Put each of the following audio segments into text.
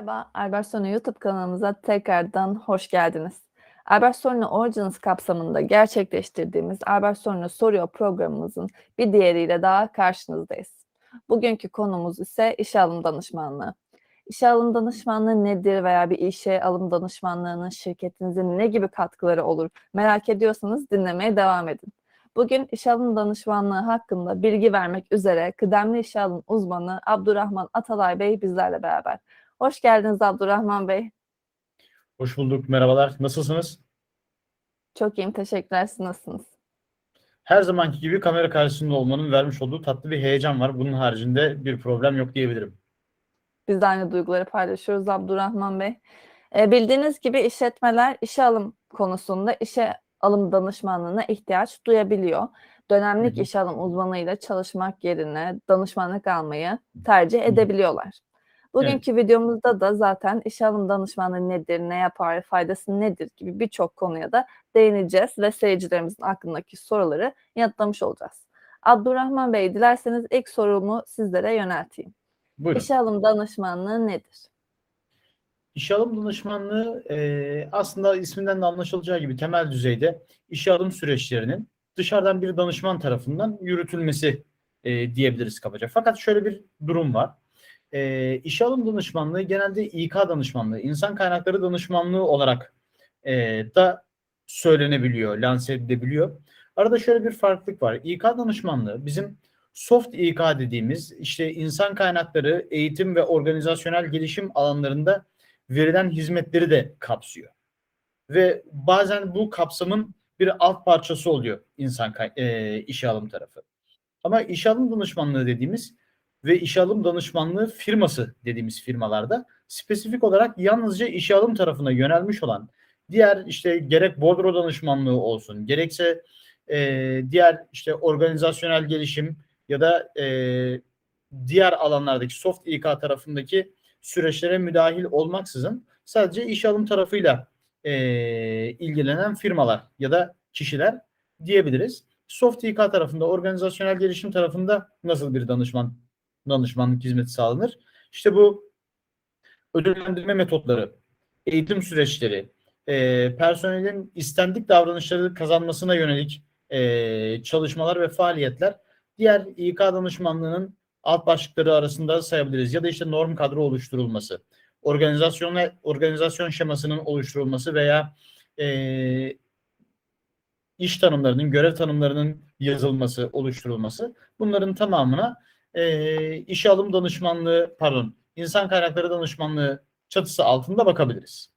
Merhaba, Albert Sonu YouTube kanalımıza tekrardan hoş geldiniz. Albert Sonu Origins kapsamında gerçekleştirdiğimiz Albert Sonu Soruyor programımızın bir diğeriyle daha karşınızdayız. Bugünkü konumuz ise işe alım danışmanlığı. İşe alım danışmanlığı nedir veya bir işe alım danışmanlığının şirketinize ne gibi katkıları olur merak ediyorsanız dinlemeye devam edin. Bugün işe alım danışmanlığı hakkında bilgi vermek üzere kıdemli işe alım uzmanı Abdurrahman Atalay Bey bizlerle beraber. Hoş geldiniz Abdurrahman Bey. Hoş bulduk. Merhabalar. Nasılsınız? Çok iyiyim. Teşekkürler. Siz nasılsınız? Her zamanki gibi kamera karşısında olmanın vermiş olduğu tatlı bir heyecan var. Bunun haricinde bir problem yok diyebilirim. Biz de aynı duyguları paylaşıyoruz Abdurrahman Bey. E, bildiğiniz gibi işletmeler işe alım konusunda işe alım danışmanlığına ihtiyaç duyabiliyor. Dönemlik Hı hı. işe alım uzmanıyla çalışmak yerine danışmanlık almayı tercih edebiliyorlar. Bugünkü videomuzda da zaten işe alım danışmanlığı nedir, ne yapar, faydası nedir gibi birçok konuya da değineceğiz ve seyircilerimizin aklındaki soruları yanıtlamış olacağız. Abdurrahman Bey, dilerseniz ilk sorumu sizlere yönelteyim. Buyurun. İşe alım danışmanlığı nedir? İşe alım danışmanlığı e, aslında isminden de anlaşılacağı gibi temel düzeyde işe alım süreçlerinin dışarıdan bir danışman tarafından yürütülmesi e, diyebiliriz kabaca. Fakat şöyle bir durum var. E, işe alım danışmanlığı genelde İK danışmanlığı, insan kaynakları danışmanlığı olarak e, da söylenebiliyor, lanse edilebiliyor. Arada şöyle bir farklılık var. İK danışmanlığı bizim soft İK dediğimiz işte insan kaynakları, eğitim ve organizasyonel gelişim alanlarında verilen hizmetleri de kapsıyor. Ve bazen bu kapsamın bir alt parçası oluyor insan e, işe alım tarafı. Ama işe alım danışmanlığı dediğimiz ve işe alım danışmanlığı firması dediğimiz firmalarda spesifik olarak yalnızca işe alım tarafına yönelmiş olan diğer işte gerek bordro danışmanlığı olsun gerekse e, diğer işte organizasyonel gelişim ya da e, diğer alanlardaki soft İK tarafındaki süreçlere müdahil olmaksızın sadece iş alım tarafıyla e, ilgilenen firmalar ya da kişiler diyebiliriz. Soft İK tarafında, organizasyonel gelişim tarafında nasıl bir danışman danışmanlık hizmeti sağlanır? İşte bu ödüllendirme metotları, eğitim süreçleri, e, personelin istendik davranışları kazanmasına yönelik e, çalışmalar ve faaliyetler diğer İK danışmanlığının alt başlıkları arasında sayabiliriz. Ya da işte norm kadro oluşturulması, organizasyon ve organizasyon şemasının oluşturulması veya e, iş tanımlarının, görev tanımlarının yazılması, oluşturulması. Bunların tamamına e, işe alım danışmanlığı, pardon, insan kaynakları danışmanlığı çatısı altında bakabiliriz.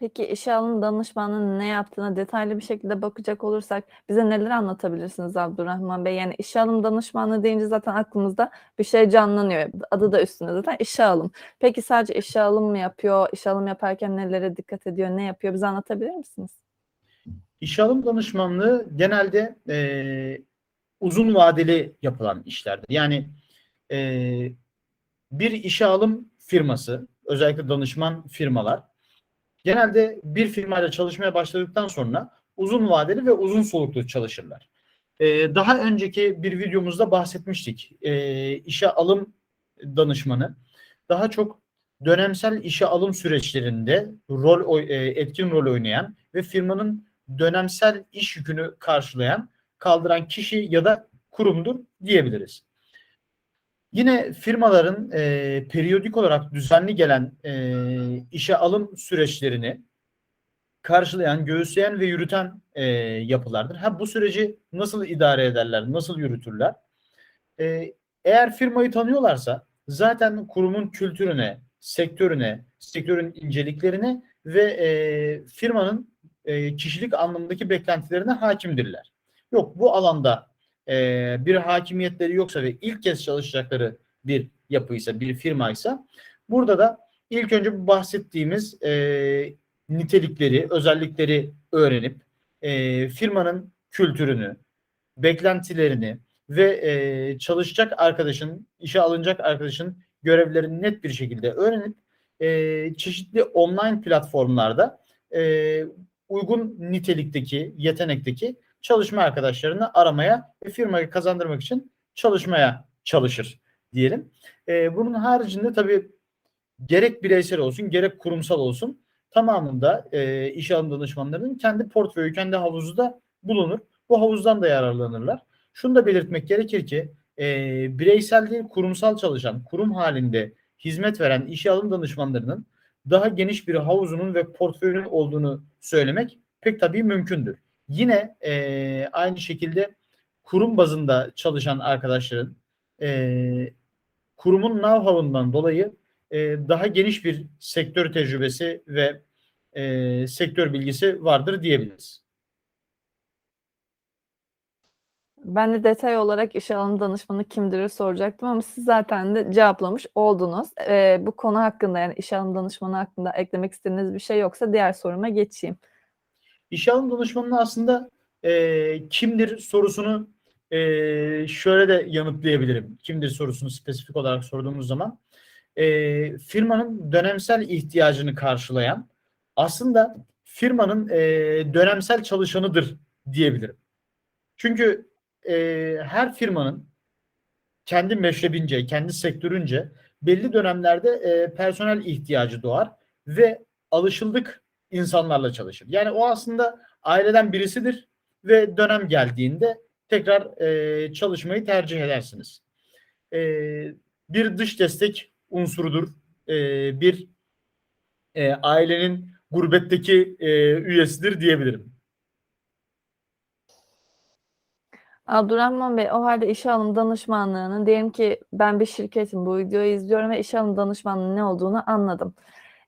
Peki işe alım danışmanlığının ne yaptığına detaylı bir şekilde bakacak olursak bize neler anlatabilirsiniz Abdurrahman Bey? Yani işe alım danışmanlığı deyince zaten aklımızda bir şey canlanıyor. Adı da üstünde zaten işe alım. Peki sadece işe alım mı yapıyor? İşe alım yaparken nelere dikkat ediyor? Ne yapıyor? Bize anlatabilir misiniz? İşe alım danışmanlığı genelde e, uzun vadeli yapılan işlerdir. Yani e, bir işe alım firması, özellikle danışman firmalar genelde bir firmayla çalışmaya başladıktan sonra uzun vadeli ve uzun soluklu çalışırlar. Ee, daha önceki bir videomuzda bahsetmiştik. Ee, işe alım danışmanı daha çok dönemsel işe alım süreçlerinde rol e, etkin rol oynayan ve firmanın dönemsel iş yükünü karşılayan, kaldıran kişi ya da kurumdur diyebiliriz. Yine firmaların e, periyodik olarak düzenli gelen e, işe alım süreçlerini karşılayan, göğüsleyen ve yürüten e, yapılardır. Ha bu süreci nasıl idare ederler, nasıl yürütürler? E, eğer firmayı tanıyorlarsa zaten kurumun kültürüne, sektörüne, sektörün inceliklerine ve e, firmanın e, kişilik anlamındaki beklentilerine hakimdirler. Yok bu alanda e, bir hakimiyetleri yoksa ve ilk kez çalışacakları bir yapıysa, bir firmaysa burada da ilk önce bahsettiğimiz e, nitelikleri, özellikleri öğrenip e, firmanın kültürünü, beklentilerini ve e, çalışacak arkadaşın, işe alınacak arkadaşın görevlerini net bir şekilde öğrenip e, çeşitli online platformlarda e, uygun nitelikteki, yetenekteki çalışma arkadaşlarını aramaya ve firmayı kazandırmak için çalışmaya çalışır diyelim. E, bunun haricinde tabii gerek bireysel olsun gerek kurumsal olsun tamamında e, işe alım danışmanlarının kendi portföyü, kendi havuzu da bulunur. Bu havuzdan da yararlanırlar. Şunu da belirtmek gerekir ki e, bireysel değil kurumsal çalışan, kurum halinde hizmet veren işe alım danışmanlarının daha geniş bir havuzunun ve portföyünün olduğunu söylemek pek tabii mümkündür. Yine e, aynı şekilde kurum bazında çalışan arkadaşların e, kurumun know-how'undan dolayı e, daha geniş bir sektör tecrübesi ve e, sektör bilgisi vardır diyebiliriz. Ben de detay olarak işe alım danışmanı kimdir soracaktım ama siz zaten de cevaplamış oldunuz. Ee, bu konu hakkında yani işe alım danışmanı hakkında eklemek istediğiniz bir şey yoksa diğer soruma geçeyim. İşe alım danışmanı aslında e, kimdir sorusunu e, şöyle de yanıtlayabilirim. Kimdir sorusunu spesifik olarak sorduğumuz zaman e, firmanın dönemsel ihtiyacını karşılayan aslında firmanın e, dönemsel çalışanıdır diyebilirim. Çünkü e, her firmanın kendi meşrebince, kendi sektörünce belli dönemlerde e, personel ihtiyacı doğar ve alışıldık insanlarla çalışır. Yani o aslında aileden birisidir ve dönem geldiğinde tekrar e, çalışmayı tercih edersiniz. E, bir dış destek unsurudur. E, bir e, ailenin gurbetteki e, üyesidir diyebilirim. Abdurrahman Bey, o halde işe alım danışmanlığının diyelim ki ben bir şirketim bu videoyu izliyorum ve işe alım danışmanlığı ne olduğunu anladım.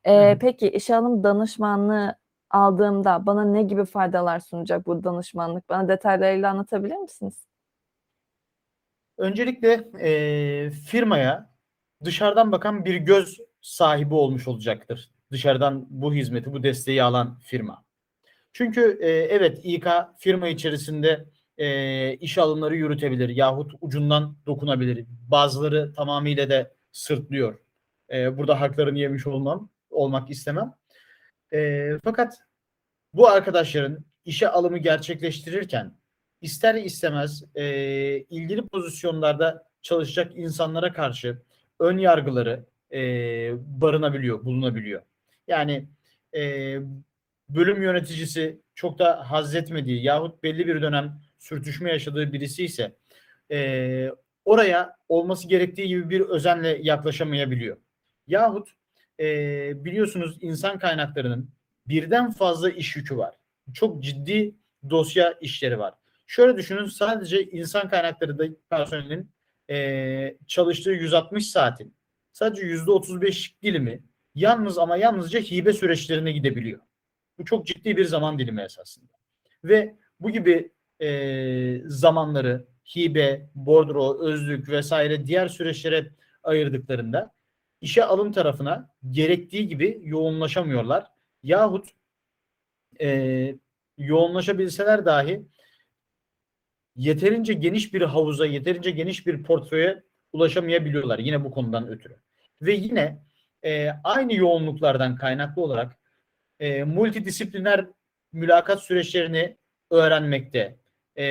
Ee, hı. peki işe alım danışmanlığı aldığımda bana ne gibi faydalar sunacak bu danışmanlık? Bana detaylarıyla anlatabilir misiniz? Öncelikle e, firmaya dışarıdan bakan bir göz sahibi olmuş olacaktır. Dışarıdan bu hizmeti, bu desteği alan firma. Çünkü e, evet İK firma içerisinde e, iş alımları yürütebilir yahut ucundan dokunabilir. Bazıları tamamıyla da sırtlıyor. E, burada haklarını yemiş olmam, olmak istemem. E, fakat bu arkadaşların işe alımı gerçekleştirirken ister istemez e, ilgili pozisyonlarda çalışacak insanlara karşı ön yargıları e, barınabiliyor, bulunabiliyor. Yani e, bölüm yöneticisi çok da haz etmediği yahut belli bir dönem sürtüşme yaşadığı birisi ise e, oraya olması gerektiği gibi bir özenle yaklaşamayabiliyor. Yahut e, biliyorsunuz insan kaynaklarının birden fazla iş yükü var. Çok ciddi dosya işleri var. Şöyle düşünün sadece insan kaynakları da personelin e, çalıştığı 160 saatin sadece %35 dilimi yalnız ama yalnızca hibe süreçlerine gidebiliyor. Bu çok ciddi bir zaman dilimi esasında. Ve bu gibi e, zamanları hibe, bordro, özlük vesaire diğer süreçlere ayırdıklarında işe alım tarafına gerektiği gibi yoğunlaşamıyorlar. Yahut e, yoğunlaşabilseler dahi yeterince geniş bir havuza, yeterince geniş bir portföye ulaşamayabiliyorlar yine bu konudan ötürü. Ve yine e, aynı yoğunluklardan kaynaklı olarak e, multidisipliner mülakat süreçlerini öğrenmekte, e,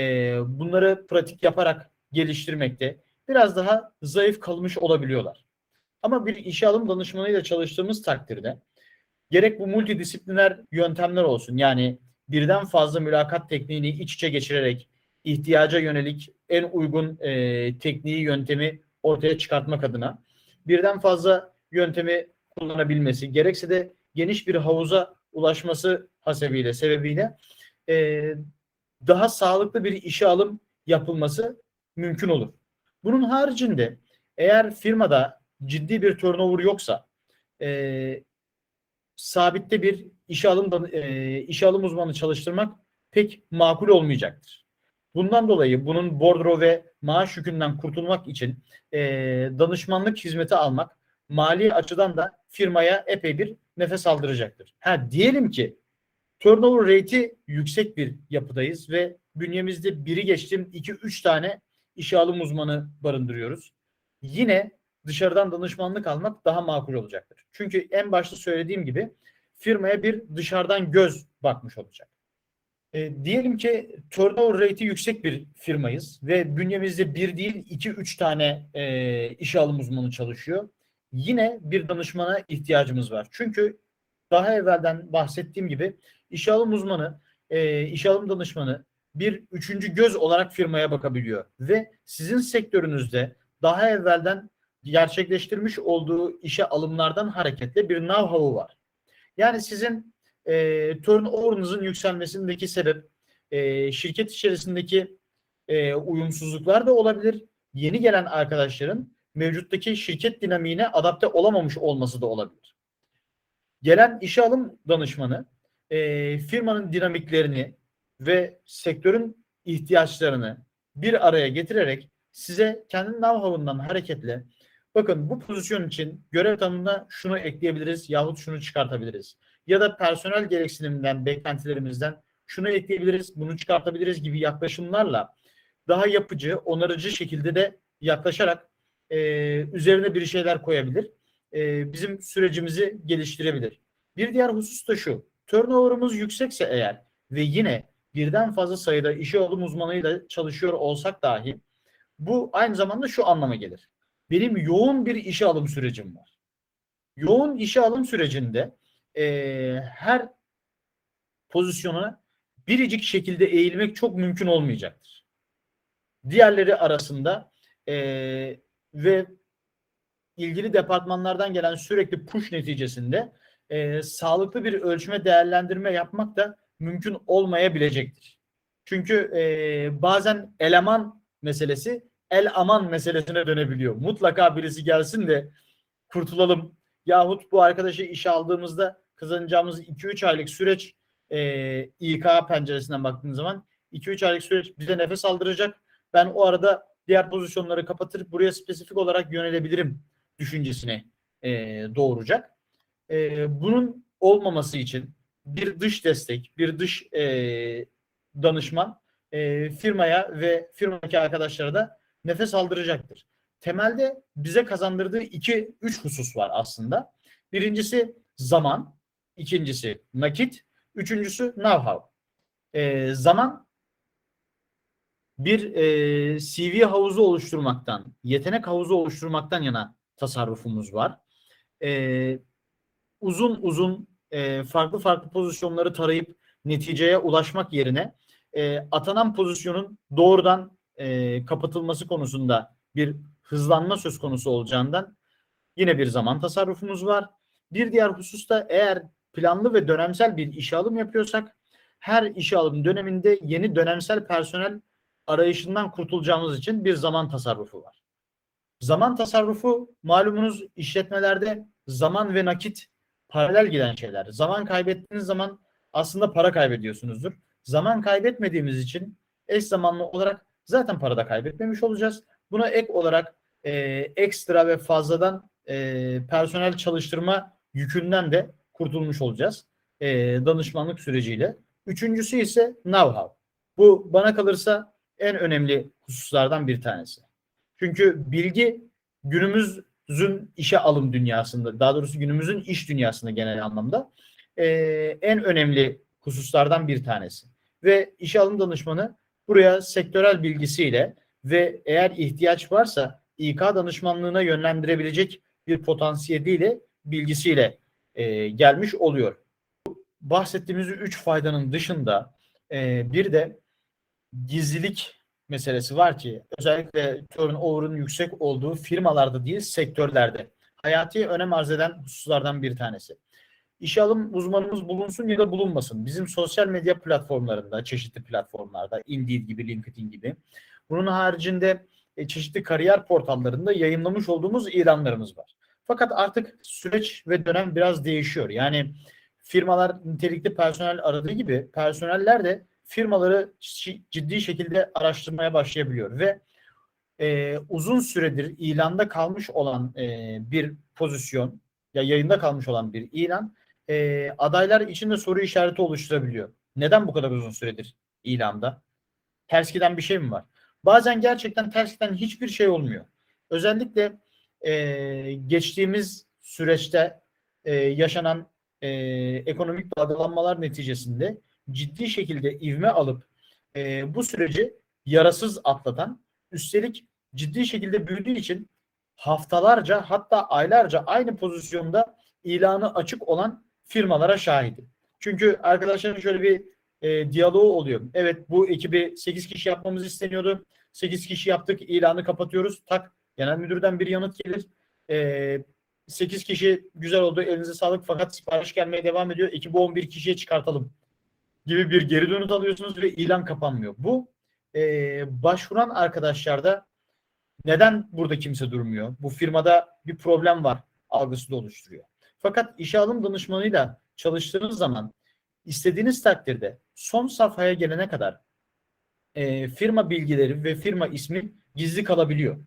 bunları pratik yaparak geliştirmekte biraz daha zayıf kalmış olabiliyorlar. Ama bir işe alım danışmanıyla çalıştığımız takdirde gerek bu multidisipliner yöntemler olsun yani birden fazla mülakat tekniğini iç içe geçirerek ihtiyaca yönelik en uygun e, tekniği yöntemi ortaya çıkartmak adına birden fazla yöntemi kullanabilmesi gerekse de geniş bir havuza ulaşması hasebiyle sebebiyle e, daha sağlıklı bir işe alım yapılması mümkün olur. Bunun haricinde eğer firmada ciddi bir turnover yoksa e, sabitte bir işe alım e, işe alım uzmanı çalıştırmak pek makul olmayacaktır. Bundan dolayı bunun bordro ve maaş yükünden kurtulmak için e, danışmanlık hizmeti almak mali açıdan da firmaya epey bir nefes aldıracaktır. Ha diyelim ki turnover rate'i yüksek bir yapıdayız ve bünyemizde biri geçtim 2-3 tane işe alım uzmanı barındırıyoruz. Yine dışarıdan danışmanlık almak daha makul olacaktır. Çünkü en başta söylediğim gibi firmaya bir dışarıdan göz bakmış olacak. E, diyelim ki turnover rate'i yüksek bir firmayız ve bünyemizde bir değil iki üç tane e, işe alım uzmanı çalışıyor. Yine bir danışmana ihtiyacımız var. Çünkü daha evvelden bahsettiğim gibi işe alım uzmanı, e, işe alım danışmanı bir üçüncü göz olarak firmaya bakabiliyor ve sizin sektörünüzde daha evvelden gerçekleştirmiş olduğu işe alımlardan hareketle bir know-how'u var. Yani sizin e, turnover'ınızın yükselmesindeki sebep e, şirket içerisindeki e, uyumsuzluklar da olabilir. Yeni gelen arkadaşların mevcuttaki şirket dinamiğine adapte olamamış olması da olabilir. Gelen işe alım danışmanı e, firmanın dinamiklerini ve sektörün ihtiyaçlarını bir araya getirerek size kendi know-how'undan hareketle bakın bu pozisyon için görev tanımına şunu ekleyebiliriz yahut şunu çıkartabiliriz. Ya da personel gereksiniminden, beklentilerimizden şunu ekleyebiliriz, bunu çıkartabiliriz gibi yaklaşımlarla daha yapıcı, onarıcı şekilde de yaklaşarak e, üzerine bir şeyler koyabilir. E, bizim sürecimizi geliştirebilir. Bir diğer husus da şu. Turnover'ımız yüksekse eğer ve yine birden fazla sayıda işe alım uzmanıyla çalışıyor olsak dahi bu aynı zamanda şu anlama gelir. Benim yoğun bir işe alım sürecim var. Yoğun işe alım sürecinde e, her pozisyona biricik şekilde eğilmek çok mümkün olmayacaktır. Diğerleri arasında e, ve ilgili departmanlardan gelen sürekli push neticesinde e, sağlıklı bir ölçme değerlendirme yapmak da mümkün olmayabilecektir. Çünkü e, bazen eleman meselesi el aman meselesine dönebiliyor. Mutlaka birisi gelsin de kurtulalım. Yahut bu arkadaşı işe aldığımızda kazanacağımız 2-3 aylık süreç e, İK penceresinden baktığın zaman 2-3 aylık süreç bize nefes aldıracak. Ben o arada diğer pozisyonları kapatır buraya spesifik olarak yönelebilirim düşüncesine e, doğuracak. E, bunun olmaması için bir dış destek, bir dış e, danışman e, firmaya ve firmadaki arkadaşlara da nefes aldıracaktır. Temelde bize kazandırdığı iki, üç husus var aslında. Birincisi zaman, ikincisi nakit, üçüncüsü know-how. E, zaman bir e, CV havuzu oluşturmaktan, yetenek havuzu oluşturmaktan yana tasarrufumuz var. E, uzun uzun e, farklı farklı pozisyonları tarayıp neticeye ulaşmak yerine e, atanan pozisyonun doğrudan e, kapatılması konusunda bir hızlanma söz konusu olacağından yine bir zaman tasarrufumuz var. Bir diğer hususta eğer planlı ve dönemsel bir işe alım yapıyorsak her işe alım döneminde yeni dönemsel personel arayışından kurtulacağımız için bir zaman tasarrufu var. Zaman tasarrufu malumunuz işletmelerde zaman ve nakit paralel giden şeyler. Zaman kaybettiğiniz zaman aslında para kaybediyorsunuzdur. Zaman kaybetmediğimiz için eş zamanlı olarak zaten para da kaybetmemiş olacağız. Buna ek olarak e, ekstra ve fazladan e, personel çalıştırma yükünden de kurtulmuş olacağız e, danışmanlık süreciyle. Üçüncüsü ise know-how. Bu bana kalırsa en önemli hususlardan bir tanesi. Çünkü bilgi günümüzün işe alım dünyasında, daha doğrusu günümüzün iş dünyasında genel anlamda e, en önemli hususlardan bir tanesi. Ve işe alım danışmanı buraya sektörel bilgisiyle ve eğer ihtiyaç varsa İK danışmanlığına yönlendirebilecek bir potansiyeliyle, bilgisiyle e, gelmiş oluyor. Bahsettiğimiz üç faydanın dışında e, bir de gizlilik meselesi var ki özellikle turnover'ın yüksek olduğu firmalarda değil sektörlerde hayati önem arz eden hususlardan bir tanesi. İşe alım uzmanımız bulunsun ya da bulunmasın. Bizim sosyal medya platformlarında, çeşitli platformlarda, Indeed gibi, LinkedIn gibi. Bunun haricinde e, çeşitli kariyer portallarında yayınlamış olduğumuz ilanlarımız var. Fakat artık süreç ve dönem biraz değişiyor. Yani firmalar nitelikli personel aradığı gibi personeller de firmaları ciddi şekilde araştırmaya başlayabiliyor ve e, uzun süredir ilanda kalmış olan e, bir pozisyon ya yayında kalmış olan bir ilan e, adaylar içinde soru işareti oluşturabiliyor. Neden bu kadar uzun süredir ilanda? Ters giden bir şey mi var? Bazen gerçekten ters giden hiçbir şey olmuyor. Özellikle e, geçtiğimiz süreçte e, yaşanan e, ekonomik dalgalanmalar neticesinde ciddi şekilde ivme alıp e, bu süreci yarasız atlatan, üstelik ciddi şekilde büyüdüğü için haftalarca hatta aylarca aynı pozisyonda ilanı açık olan firmalara şahidim. Çünkü arkadaşların şöyle bir e, diyaloğu oluyor. Evet bu ekibi 8 kişi yapmamız isteniyordu. 8 kişi yaptık ilanı kapatıyoruz. Tak genel müdürden bir yanıt gelir. E, 8 kişi güzel oldu elinize sağlık fakat sipariş gelmeye devam ediyor. Ekibi 11 kişiye çıkartalım gibi bir geri dönüt alıyorsunuz ve ilan kapanmıyor. Bu e, başvuran arkadaşlarda neden burada kimse durmuyor? Bu firmada bir problem var algısı da oluşturuyor. Fakat işe alım danışmanıyla çalıştığınız zaman istediğiniz takdirde son safhaya gelene kadar e, firma bilgileri ve firma ismi gizli kalabiliyor.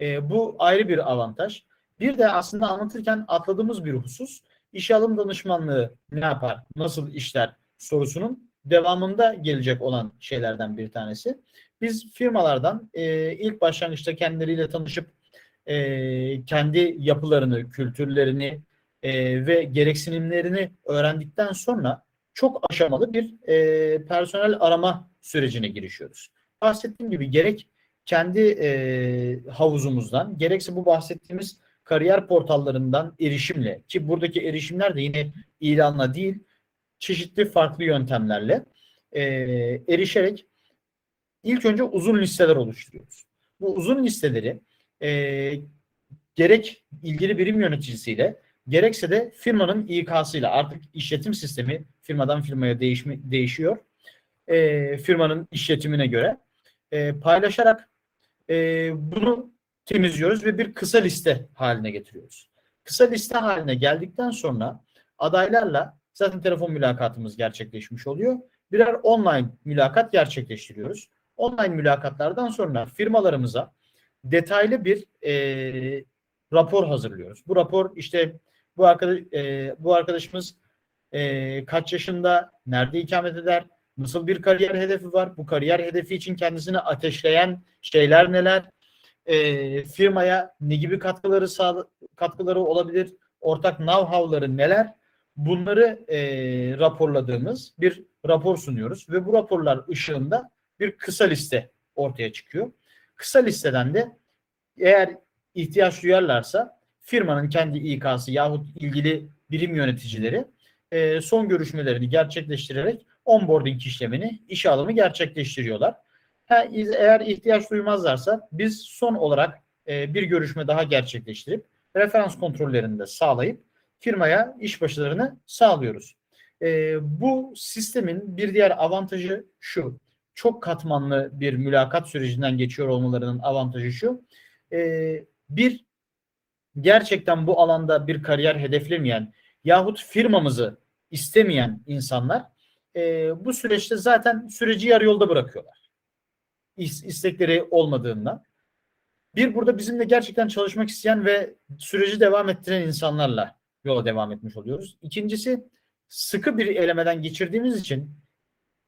E, bu ayrı bir avantaj. Bir de aslında anlatırken atladığımız bir husus işe alım danışmanlığı ne yapar, nasıl işler sorusunun devamında gelecek olan şeylerden bir tanesi. Biz firmalardan e, ilk başlangıçta kendileriyle tanışıp e, kendi yapılarını, kültürlerini e, ve gereksinimlerini öğrendikten sonra çok aşamalı bir e, personel arama sürecine girişiyoruz. Bahsettiğim gibi gerek kendi e, havuzumuzdan gerekse bu bahsettiğimiz kariyer portallarından erişimle ki buradaki erişimler de yine ilanla değil çeşitli farklı yöntemlerle e, erişerek ilk önce uzun listeler oluşturuyoruz. Bu uzun listeleri e, gerek ilgili birim yöneticisiyle gerekse de firmanın İK'sıyla artık işletim sistemi firmadan firmaya değişmi, değişiyor. E, firmanın işletimine göre e, paylaşarak e, bunu temizliyoruz ve bir kısa liste haline getiriyoruz. Kısa liste haline geldikten sonra adaylarla zaten telefon mülakatımız gerçekleşmiş oluyor. Birer online mülakat gerçekleştiriyoruz. Online mülakatlardan sonra firmalarımıza detaylı bir e, rapor hazırlıyoruz. Bu rapor işte bu arkadaş e, bu arkadaşımız e, kaç yaşında, nerede ikamet eder, nasıl bir kariyer hedefi var, bu kariyer hedefi için kendisini ateşleyen şeyler neler, e, firmaya ne gibi katkıları sağ, katkıları olabilir, ortak know-how'ları neler, bunları e, raporladığımız bir rapor sunuyoruz ve bu raporlar ışığında bir kısa liste ortaya çıkıyor. Kısa listeden de eğer ihtiyaç duyarlarsa firmanın kendi İK'sı yahut ilgili birim yöneticileri e, son görüşmelerini gerçekleştirerek onboarding işlemini, işe alımı gerçekleştiriyorlar. Ha, eğer ihtiyaç duymazlarsa biz son olarak e, bir görüşme daha gerçekleştirip referans kontrollerini de sağlayıp firmaya iş başlarını sağlıyoruz. E, bu sistemin bir diğer avantajı şu. Çok katmanlı bir mülakat sürecinden geçiyor olmalarının avantajı şu. E, bir gerçekten bu alanda bir kariyer hedeflemeyen yahut firmamızı istemeyen insanlar e, bu süreçte zaten süreci yarı yolda bırakıyorlar. istekleri olmadığından. Bir burada bizimle gerçekten çalışmak isteyen ve süreci devam ettiren insanlarla yola devam etmiş oluyoruz. İkincisi sıkı bir elemeden geçirdiğimiz için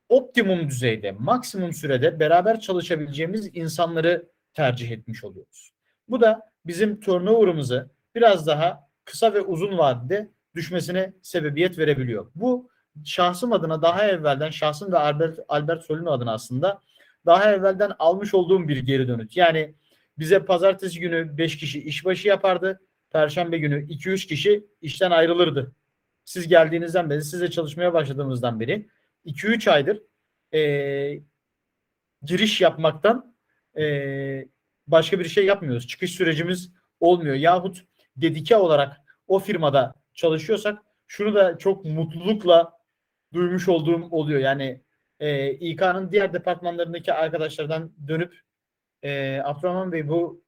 optimum düzeyde, maksimum sürede beraber çalışabileceğimiz insanları tercih etmiş oluyoruz. Bu da bizim turnover'ımızı biraz daha kısa ve uzun vadede düşmesine sebebiyet verebiliyor. Bu şahsım adına daha evvelden şahsım ve Albert, Albert Solino adına aslında daha evvelden almış olduğum bir geri dönüt. Yani bize pazartesi günü 5 kişi işbaşı yapardı. Perşembe günü 2-3 kişi işten ayrılırdı. Siz geldiğinizden beri, size çalışmaya başladığımızdan beri 2-3 aydır e, giriş yapmaktan e, başka bir şey yapmıyoruz. Çıkış sürecimiz olmuyor. Yahut dedike olarak o firmada çalışıyorsak şunu da çok mutlulukla duymuş olduğum oluyor. Yani e, İK'nın diğer departmanlarındaki arkadaşlardan dönüp e, Abdurrahman Bey bu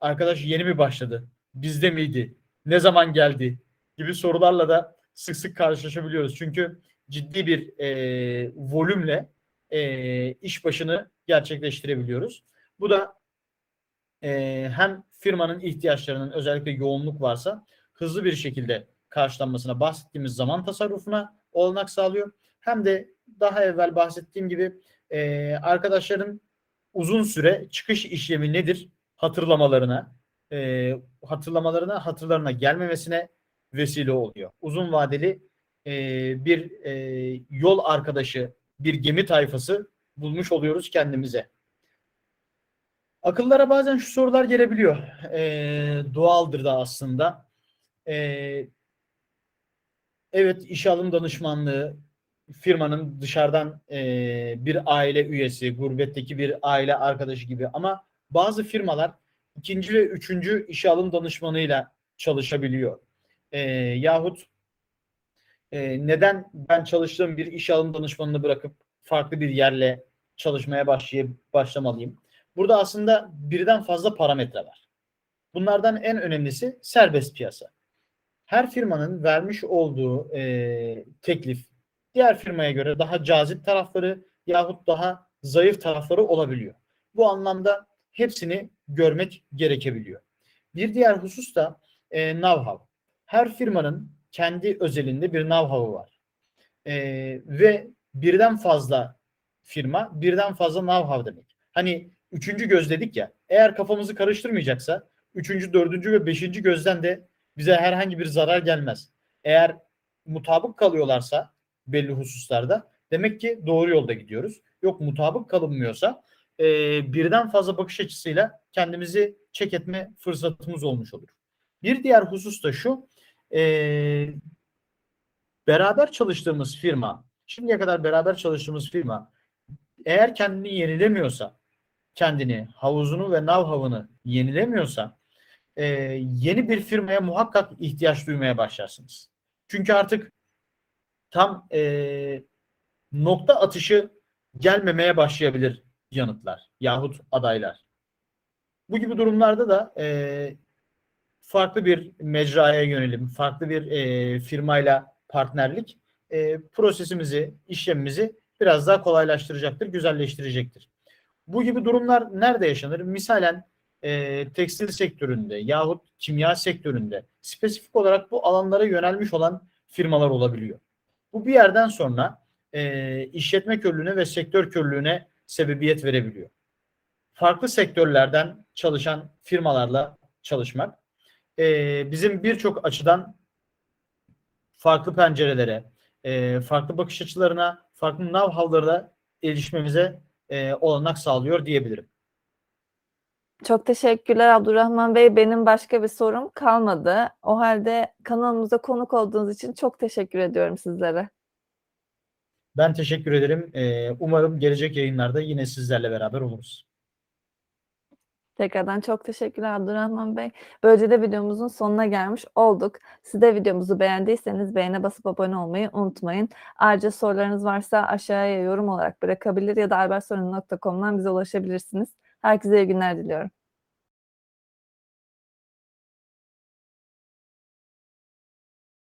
arkadaş yeni mi başladı? Bizde miydi? Ne zaman geldi? Gibi sorularla da sık sık karşılaşabiliyoruz. Çünkü ciddi bir e, volümle e, iş başını gerçekleştirebiliyoruz. Bu da e, hem firmanın ihtiyaçlarının özellikle yoğunluk varsa hızlı bir şekilde karşılanmasına bahsettiğimiz zaman tasarrufuna olanak sağlıyor. Hem de daha evvel bahsettiğim gibi e, arkadaşların uzun süre çıkış işlemi nedir hatırlamalarına, e, hatırlamalarına, hatırlarına gelmemesine vesile oluyor. Uzun vadeli e, bir e, yol arkadaşı, bir gemi tayfası bulmuş oluyoruz kendimize. Akıllara bazen şu sorular gelebiliyor. E, doğaldır da aslında. E, evet işe alım danışmanlığı firmanın dışarıdan e, bir aile üyesi, gurbetteki bir aile arkadaşı gibi ama bazı firmalar ikinci ve üçüncü işe alım danışmanıyla çalışabiliyor. E, yahut e, neden ben çalıştığım bir işe alım danışmanını bırakıp farklı bir yerle çalışmaya başlayıp başlamalıyım? Burada aslında birden fazla parametre var. Bunlardan en önemlisi serbest piyasa. Her firmanın vermiş olduğu e, teklif diğer firmaya göre daha cazip tarafları yahut daha zayıf tarafları olabiliyor. Bu anlamda hepsini görmek gerekebiliyor. Bir diğer husus da e, know-how. Her firmanın kendi özelinde bir know-how'u var. E, ve birden fazla firma, birden fazla know-how demek. Hani üçüncü göz dedik ya, eğer kafamızı karıştırmayacaksa üçüncü, dördüncü ve beşinci gözden de bize herhangi bir zarar gelmez. Eğer mutabık kalıyorlarsa belli hususlarda demek ki doğru yolda gidiyoruz. Yok mutabık kalınmıyorsa e, birden fazla bakış açısıyla kendimizi çek etme fırsatımız olmuş olur. Bir diğer husus da şu e, beraber çalıştığımız firma şimdiye kadar beraber çalıştığımız firma eğer kendini yenilemiyorsa kendini, havuzunu ve know-how'ını yenilemiyorsa e, yeni bir firmaya muhakkak ihtiyaç duymaya başlarsınız. Çünkü artık tam e, nokta atışı gelmemeye başlayabilir yanıtlar yahut adaylar. Bu gibi durumlarda da e, farklı bir mecraya yönelim, farklı bir e, firmayla partnerlik e, prosesimizi, işlemimizi biraz daha kolaylaştıracaktır, güzelleştirecektir. Bu gibi durumlar nerede yaşanır? Misalen e, tekstil sektöründe yahut kimya sektöründe spesifik olarak bu alanlara yönelmiş olan firmalar olabiliyor. Bu bir yerden sonra e, işletme körlüğüne ve sektör körlüğüne sebebiyet verebiliyor. Farklı sektörlerden çalışan firmalarla çalışmak e, bizim birçok açıdan farklı pencerelere, e, farklı bakış açılarına, farklı know-how'lara erişmemize e, olanak sağlıyor diyebilirim. Çok teşekkürler Abdurrahman Bey. Benim başka bir sorum kalmadı. O halde kanalımıza konuk olduğunuz için çok teşekkür ediyorum sizlere. Ben teşekkür ederim. E, umarım gelecek yayınlarda yine sizlerle beraber oluruz. Tekrardan çok teşekkürler Abdurrahman Bey. Böylece de videomuzun sonuna gelmiş olduk. Siz de videomuzu beğendiyseniz beğene basıp abone olmayı unutmayın. Ayrıca sorularınız varsa aşağıya yorum olarak bırakabilir ya da albersorun.com'dan bize ulaşabilirsiniz. Herkese iyi günler diliyorum.